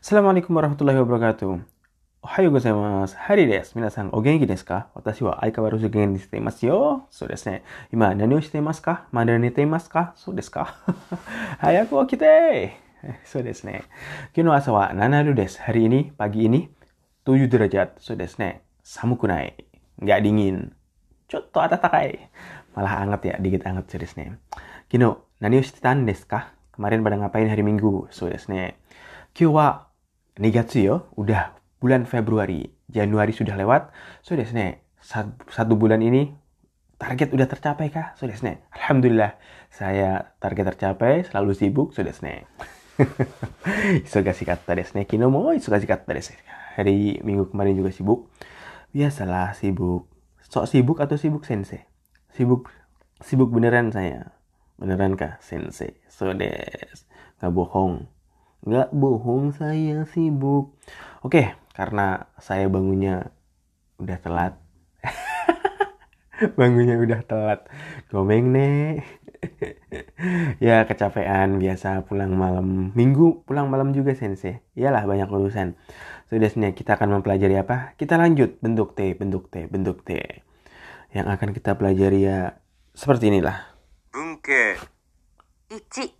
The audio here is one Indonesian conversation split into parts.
Assalamualaikum warahmatullahi wabarakatuh. Ohayo gozaimasu. Hari desu. Minasan, o genki desu ka? Watashi wa aikawaru genki shite imasu yo. So desu ne. Ima, nani o shite imasu ka? Mada nete imasu ka? So desu ka? Hayaku okite! So desu ne. Kyo no asa wa nanaru desu. Hari ini, pagi ini, 7 derajat. So desu ne. Samuku nai. Nggak dingin. Chotto atatakai. Malah anget ya, dikit anget ne. Kino, nani o shite tan desu? Kemarin pada ngapain hari Minggu? So desu ne. Kyo wa Nigatsu yo, udah bulan Februari. Januari sudah lewat. So desne, satu bulan ini target udah tercapai kah? So desne. Alhamdulillah, saya target tercapai, selalu sibuk. So desne. kata desne. Kino mo kata desne. Hari minggu kemarin juga sibuk. Biasalah sibuk. Sok sibuk atau sibuk sensei? Sibuk sibuk beneran saya. Beneran kah sensei? So des. Nggak bohong. Nggak bohong saya sibuk. Oke, karena saya bangunnya udah telat. bangunnya udah telat. Gomeng nih. ya kecapean biasa pulang malam. Minggu pulang malam juga sensei. Iyalah banyak urusan. Sudah so, kita akan mempelajari apa? Kita lanjut bentuk T, bentuk T, bentuk T. Yang akan kita pelajari ya seperti inilah. Bunke. Ichi.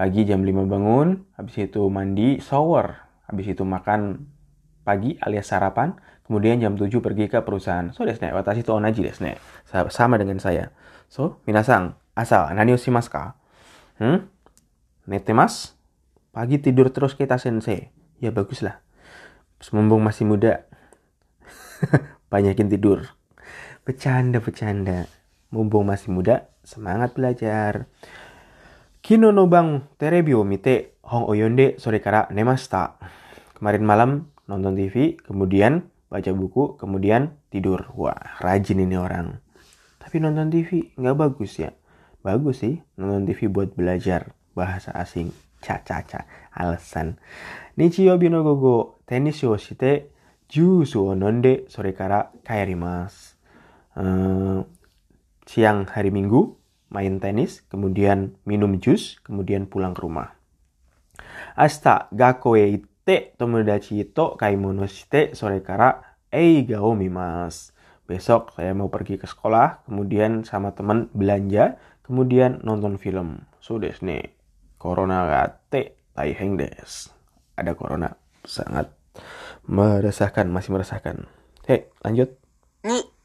Pagi jam 5 bangun, habis itu mandi, shower, habis itu makan pagi alias sarapan, kemudian jam 7 pergi ke perusahaan. So desu ne, watashi to onaji desu ne. Sama dengan saya. So, minasang, asal nani shimasu ka? Hmm? Nete mas? Pagi tidur terus kita sensei. Ya baguslah. Mumpung masih muda. Banyakin tidur. Bercanda, bercanda. Mumpung masih muda, semangat belajar. Kino no bang terebi o mite hong oyonde sore kara nemasta. Kemarin malam nonton TV, kemudian baca buku, kemudian tidur. Wah, rajin ini orang. Tapi nonton TV nggak bagus ya. Bagus sih nonton TV buat belajar bahasa asing. Ca-ca-ca, alasan. Nichiyobi no gogo tenis yo shite juice o nonde sore kara kaerimasu. Uh, siang hari Minggu main tenis, kemudian minum jus, kemudian pulang ke rumah. Asta gakko e itte tomodachi to kaimono shite sore kara eiga o mimasu. Besok saya mau pergi ke sekolah, kemudian sama teman belanja, kemudian nonton film. So desu ne. Corona gate taiheng des. Ada corona sangat meresahkan, masih meresahkan. Hei, lanjut. Ni.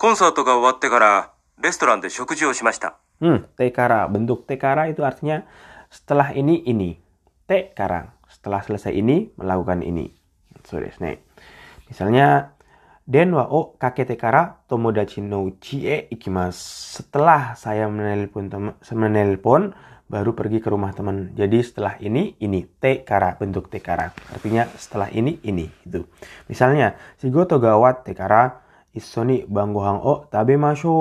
コンサートが終わってから レストランで食事をしました。Hmm, tekara. Bentuk tekara itu artinya setelah ini, ini. Tekara. Setelah selesai ini, melakukan ini. So desu ne. Misalnya, Den wa o kakete kara tomodachi no uchi e ikimasu. Setelah saya menelpon menelpon baru pergi ke rumah teman. Jadi setelah ini ini te kara bentuk te kara. Artinya setelah ini ini itu. Misalnya shigoto gawat te Isoni banggohang o tabe masho.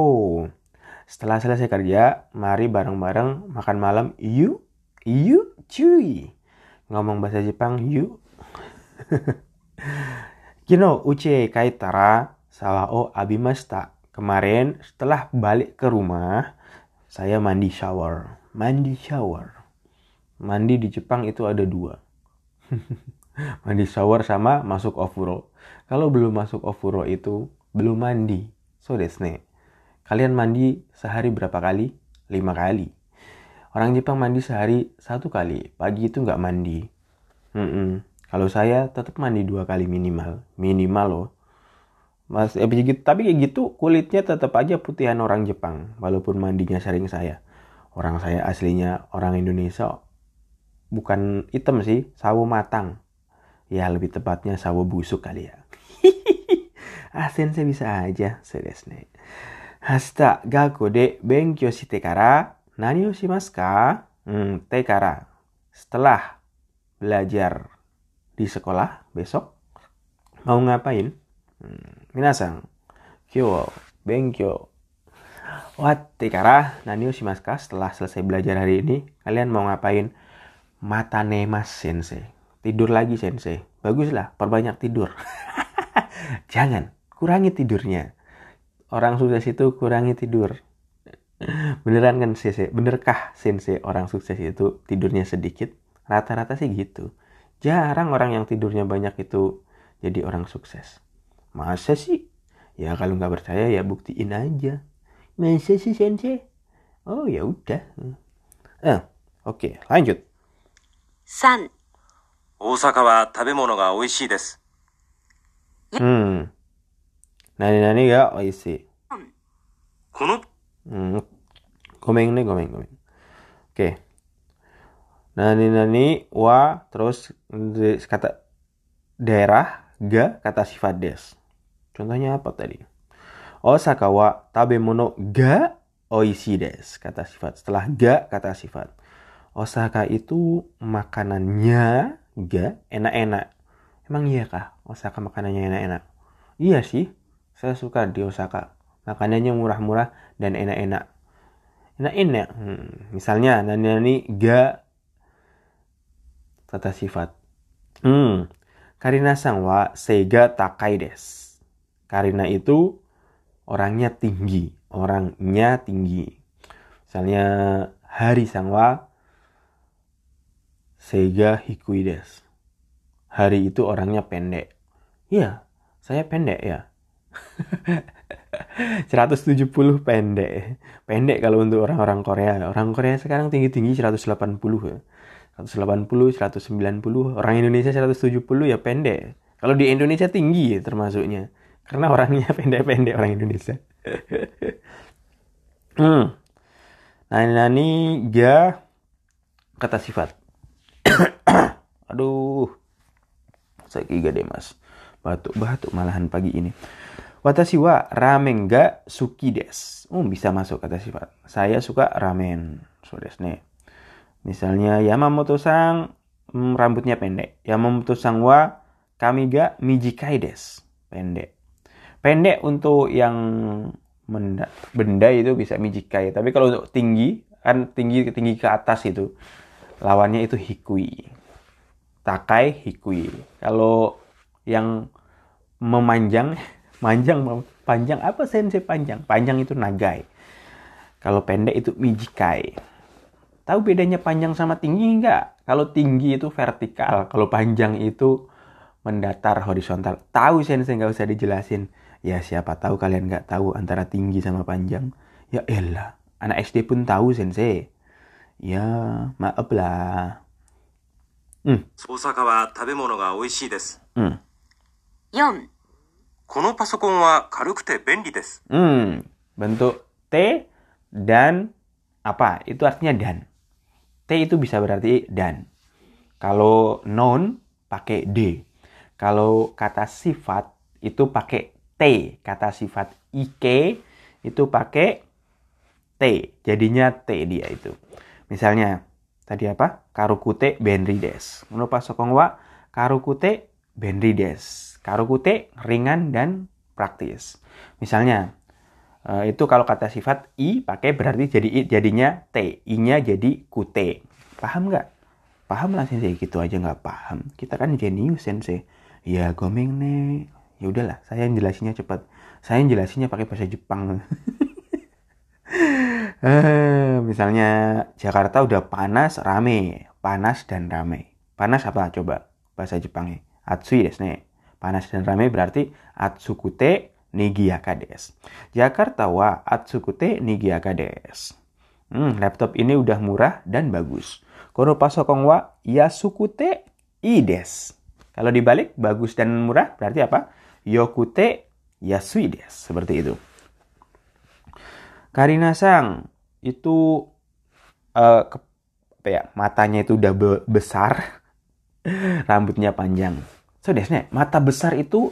Setelah selesai kerja, mari bareng-bareng makan malam yuk. Yuk cuy. Ngomong bahasa Jepang yuk. Kino uche kaitara sawa o abimasta. Kemarin setelah balik ke rumah, saya mandi shower. Mandi shower. Mandi di Jepang itu ada dua. mandi shower sama masuk ofuro. Kalau belum masuk ofuro itu belum mandi. So desne. Kalian mandi sehari berapa kali? Lima kali. Orang Jepang mandi sehari satu kali. Pagi itu nggak mandi. Mm -mm. Kalau saya tetap mandi dua kali minimal. Minimal loh. Mas, eh, begitu, tapi kayak gitu kulitnya tetap aja putihan orang Jepang. Walaupun mandinya sering saya. Orang saya aslinya orang Indonesia. Bukan hitam sih, sawo matang. Ya lebih tepatnya sawo busuk kali ya. Ah, sensei bisa aja. Sedesne. Hasta gakko de benkyou shite kara nani o shimasu ka? Hmm, te kara. Setelah belajar di sekolah besok mau ngapain? Hmm, minasang, kyo, benkyo. Watte kara nani shimasu ka? Setelah selesai belajar hari ini, kalian mau ngapain? Mata nemas sensei. Tidur lagi sensei. Baguslah, perbanyak tidur. Jangan, kurangi tidurnya. Orang sukses itu kurangi tidur. Beneran kan sensei benerkah sensei orang sukses itu tidurnya sedikit? Rata-rata sih gitu. Jarang orang yang tidurnya banyak itu jadi orang sukses. Masa sih? Ya kalau nggak percaya ya buktiin aja. Masa sih sensei oh ya udah. Eh oke okay, lanjut. San. Osaka wa tabemono ga oishii desu. Hmm. べ物が美味しいです Hmm. Nani nani ga oishi. この Hmm. Gomeng nih gomeng gomeng. Oke. Nani nani wa terus di- kata daerah ga kata sifat des. Contohnya apa tadi? Osaka wa tabemono ga oishi des. Kata sifat. Setelah ga kata sifat. Osaka itu makanannya ga enak-enak. Emang iya kah Osaka makanannya enak-enak? Iya sih. Saya suka di Osaka. Makanannya murah-murah dan enak-enak. Enak-enak. Hmm. Misalnya nani-nani ga kata sifat. Hmm. Karina-san wa seiga takai des. Karina itu orangnya tinggi. Orangnya tinggi. Misalnya Hari sang wa seiga hikui des. Hari itu orangnya pendek. Iya, saya pendek ya. 170 pendek. Pendek kalau untuk orang-orang Korea. Orang Korea sekarang tinggi-tinggi 180 ya. 180, 190. Orang Indonesia 170 ya pendek. Kalau di Indonesia tinggi ya termasuknya. Karena orangnya pendek-pendek orang Indonesia. hmm. Nani nani ga kata sifat. Aduh. Gak deh mas. Batuk-batuk malahan pagi ini. Watashi wa ramen ga suki des. Oh, bisa masuk kata sifat. Saya suka ramen. So desu ne. Misalnya Yamamoto-sang hmm, rambutnya pendek. Yamamoto-sang wa kami ga mijikai des. Pendek. Pendek untuk yang menda- benda itu bisa mijikai. Tapi kalau untuk tinggi, kan tinggi tinggi ke atas itu lawannya itu hikui. Takai hikui. Kalau yang memanjang manjang panjang apa sensei panjang panjang itu nagai kalau pendek itu mijikai tahu bedanya panjang sama tinggi nggak kalau tinggi itu vertikal kalau panjang itu mendatar horizontal tahu sensei nggak usah dijelasin ya siapa tahu kalian nggak tahu antara tinggi sama panjang ya elah anak SD pun tahu sensei ya maaf lah 大阪は食べ物が美味しいです。 hmm. 4、 このパソコンは軽くて便利です。 Hmm, bentuk T dan apa? Itu artinya dan. T itu bisa berarti dan. Kalau noun pakai D. Kalau kata sifat itu pakai T. Kata sifat Ike itu pakai T. Jadinya T dia itu. Misalnya tadi apa? Karukute benri des. Menurut Sokong wa karukute benri des. Karukute ringan dan praktis. Misalnya eh, itu kalau kata sifat i pakai berarti jadi i jadinya t, i-nya jadi kute. Paham nggak? Paham lah sensei gitu aja nggak paham. Kita kan jenius sensei. Ya gomeng nih. Ya udahlah, saya yang jelasinnya cepat. Saya yang jelasinnya pakai bahasa Jepang. Eh, misalnya Jakarta udah panas, rame. Panas dan rame. Panas apa coba bahasa Jepangnya? Atsui desu. Panas dan rame berarti atsukute nigiyaka desu. Jakarta wa atsukute nigiyaka desu. Hmm, laptop ini udah murah dan bagus. Kono pasokong wa yasukute i desu. Kalau dibalik bagus dan murah berarti apa? Yokute yasui desu. Seperti itu. Karina Sang itu eh, ke- apa ya matanya itu udah be- besar, rambutnya panjang. So desne, mata besar itu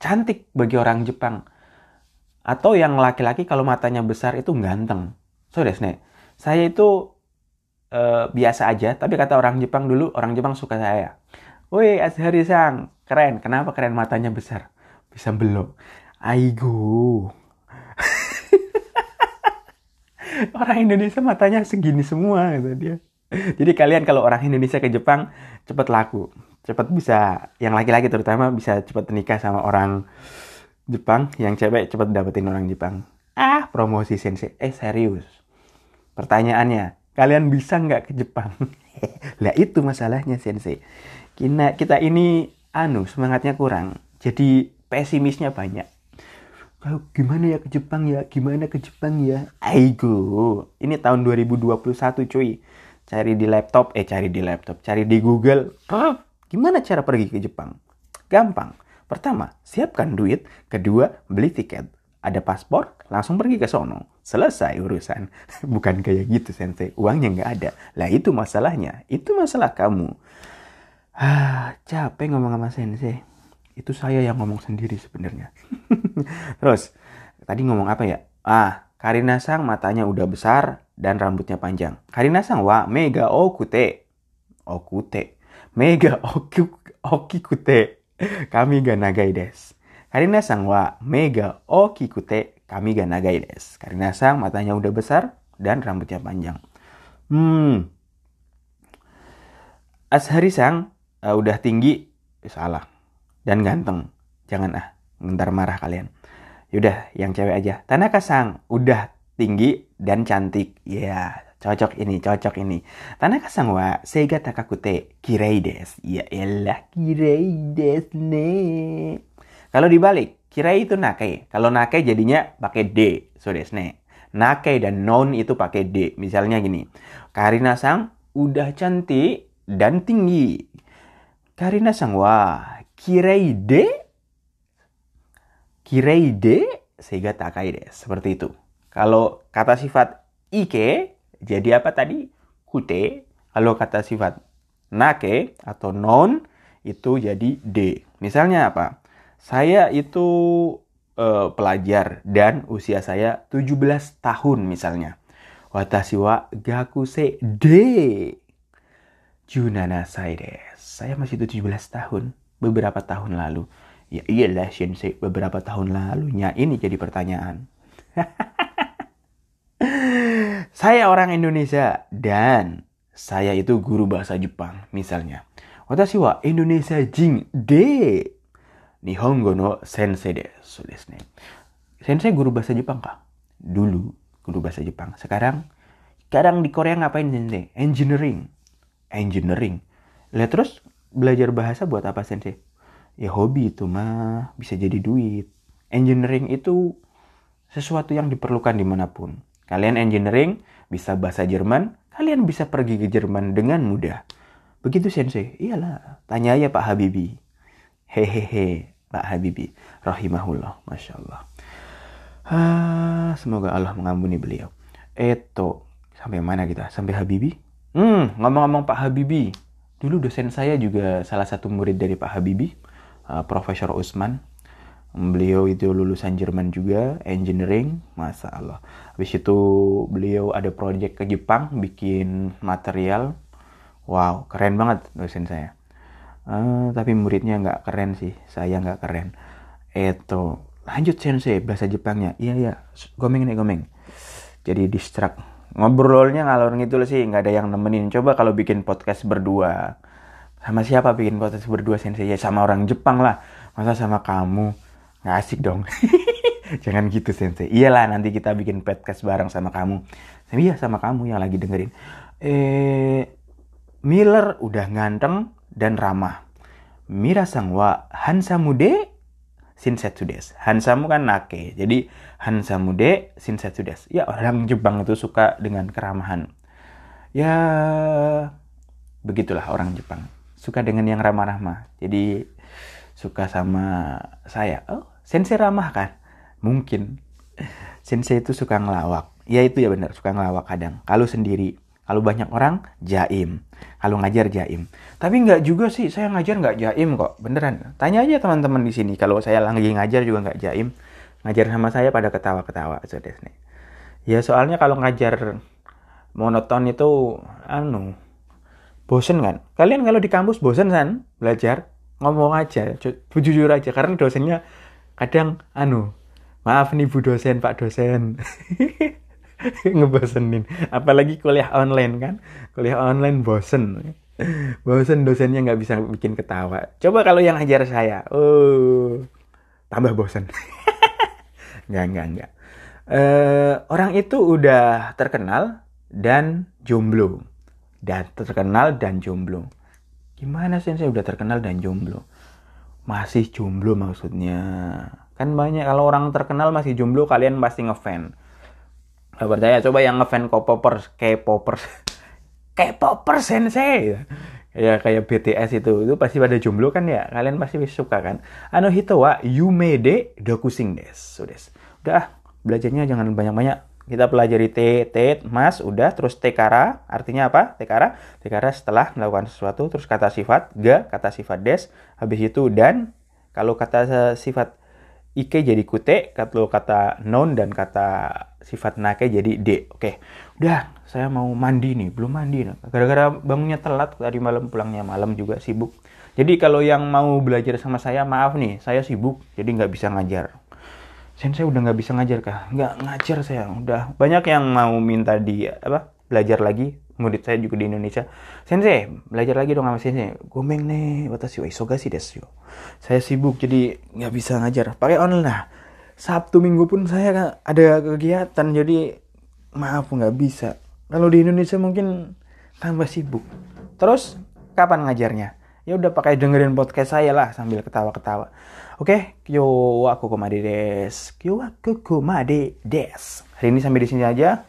cantik bagi orang Jepang. Atau yang laki-laki kalau matanya besar itu ganteng. So desne, saya itu eh, biasa aja, tapi kata orang Jepang dulu, orang Jepang suka saya. Woi Azhari Sang, keren. Kenapa keren matanya besar? Bisa belok. Aigo. orang Indonesia matanya segini semua gitu dia. Jadi kalian kalau orang Indonesia ke Jepang cepet laku, cepet bisa yang laki-laki terutama bisa cepet nikah sama orang Jepang, yang cewek cepet dapetin orang Jepang. Ah, promosi sensei. Eh serius. Pertanyaannya, kalian bisa nggak ke Jepang? lah itu masalahnya sensei. Kita, kita ini anu semangatnya kurang. Jadi pesimisnya banyak kalau gimana ya ke Jepang ya gimana ke Jepang ya aigo ini tahun 2021 cuy cari di laptop eh cari di laptop cari di Google gimana cara pergi ke Jepang? Gampang. Pertama siapkan duit. Kedua beli tiket. Ada paspor langsung pergi ke sono. Selesai urusan. Bukan kayak gitu sensei. Uangnya nggak ada. Lah itu masalahnya. Itu masalah kamu. Ah capek ngomong sama sensei. Itu saya yang ngomong sendiri sebenarnya. Terus tadi ngomong apa ya? Ah, Karina Sang matanya udah besar dan rambutnya panjang. Karina Sang wa mega okute. Okute. Mega oku okikute. Kami ga nagai des. Karina Sang wa mega okikute. Kami ga nagai des. Karina Sang matanya udah besar dan rambutnya panjang. Hmm. Ashari Sang uh, udah tinggi. Salah dan ganteng. Jangan ah, ntar marah kalian. Yaudah, yang cewek aja. Tanaka Sang, udah tinggi dan cantik. Ya, yeah, cocok ini, cocok ini. Tanaka Sang wa seiga takakute kirei des. Ya elah, kirei des ne. Kalau dibalik, kirei itu nake. Kalau nake jadinya pakai D, so des ne. Nake dan non itu pakai D. Misalnya gini, Karina Sang udah cantik dan tinggi. Karina Sang wa kireide kireide sehingga takai seperti itu kalau kata sifat ike jadi apa tadi? Kute kalau kata sifat nake atau non itu jadi d misalnya apa? Saya itu uh, pelajar dan usia saya 17 tahun misalnya. Watashi wa gakuse de. Junana sai saya masih 17 tahun beberapa tahun lalu. Ya iyalah Sensei, beberapa tahun lalunya. Ini jadi pertanyaan. saya orang Indonesia dan saya itu guru bahasa Jepang misalnya. Watashi wa Indonesia jing de Nihongo no sensei desu desu Sensei guru bahasa Jepang kah? Dulu guru bahasa Jepang. Sekarang kadang di Korea ngapain sensei? Engineering. Engineering. Lihat terus belajar bahasa buat apa sensei? Ya hobi itu mah bisa jadi duit. Engineering itu sesuatu yang diperlukan di mana pun. Kalian engineering bisa bahasa Jerman, kalian bisa pergi ke Jerman dengan mudah. Begitu sensei? Iyalah, tanya aja Pak Habibi. Hehehe, Pak Habibi. Rahimahullah, Masya Allah. Ah, semoga Allah mengampuni beliau. Eto, sampai mana kita? Sampai Habibi? Hmm, ngomong-ngomong Pak Habibi, Dulu dosen saya juga salah satu murid dari Pak Habibie, uh, Profesor Usman. Beliau itu lulusan Jerman juga, engineering, masa Allah. Habis itu beliau ada project ke Jepang, bikin material. Wow, keren banget dosen saya. Uh, tapi muridnya nggak keren sih, saya nggak keren. Eto, lanjut sensei bahasa Jepangnya. Iya iya, gomeng nih gomeng. Jadi distract ngobrolnya ngalor ngidul sih nggak ada yang nemenin coba kalau bikin podcast berdua sama siapa bikin podcast berdua sensei ya sama orang Jepang lah masa sama kamu nggak asik dong jangan gitu sensei iyalah nanti kita bikin podcast bareng sama kamu iya sama kamu yang lagi dengerin eh Miller udah ganteng dan ramah Mira sang wa hansamude Shinsetsu des. Hansamu kan nake. Jadi Hansamu de Shinsetsu des. Ya orang Jepang itu suka dengan keramahan. Ya begitulah orang Jepang. Suka dengan yang ramah-ramah. Jadi suka sama saya. Oh, sensei ramah kan? Mungkin. Sensei itu suka ngelawak. Ya itu ya benar, suka ngelawak kadang. Kalau sendiri kalau banyak orang, jaim. Kalau ngajar, jaim. Tapi nggak juga sih, saya ngajar nggak jaim kok. Beneran. Tanya aja teman-teman di sini. Kalau saya lagi ngajar juga nggak jaim. Ngajar sama saya pada ketawa-ketawa. Ya soalnya kalau ngajar monoton itu, anu, bosen kan kalian kalau di kampus bosen kan belajar ngomong aja ju- jujur aja karena dosennya kadang anu maaf nih bu dosen pak dosen. Ngebosenin. Apalagi kuliah online kan? Kuliah online bosen. Bosen dosennya nggak bisa bikin ketawa. Coba kalau yang ajar saya. Oh tambah bosen. Nggak nggak nggak. Eh, orang itu udah terkenal dan jomblo. Dan terkenal dan jomblo. Gimana sih saya udah terkenal dan jomblo masih jomblo maksudnya. Kan banyak kalau orang terkenal masih jomblo kalian pasti ngefan. Gak percaya coba yang ngefan K-popers K-popers. K-popers sensei ya kayak BTS itu. Itu pasti pada jomblo kan ya? Kalian pasti suka kan? Ano hito wa yume de dokusing desu des udah belajarnya jangan banyak-banyak kita pelajari T, T, mas, udah, terus tekara, artinya apa? Tekara, tekara setelah melakukan sesuatu, terus kata sifat, ga, kata sifat des, habis itu dan, kalau kata sifat ike jadi kute, kalau kata non dan kata sifat nake jadi d. Oke, udah, saya mau mandi nih, belum mandi. Gara-gara bangunnya telat, tadi malam pulangnya malam juga sibuk. Jadi kalau yang mau belajar sama saya, maaf nih, saya sibuk, jadi nggak bisa ngajar. Sensei udah nggak bisa ngajar kah? Nggak ngajar saya. Udah banyak yang mau minta di apa belajar lagi. Murid saya juga di Indonesia. Sensei, belajar lagi dong sama sensei. Gomeng nih, watashi wa isogashi desu. Saya sibuk jadi nggak bisa ngajar. Pakai online lah. Sabtu Minggu pun saya ada kegiatan jadi maaf nggak bisa. Kalau di Indonesia mungkin tambah sibuk. Terus kapan ngajarnya? Ya udah pakai dengerin podcast saya lah sambil ketawa-ketawa. Oke, kyo wa kokomade des. Kyo wa kokomade des. Hari ini sampai di sini aja.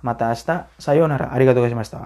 Mata asta, sayonara. Arigatou gozaimashita.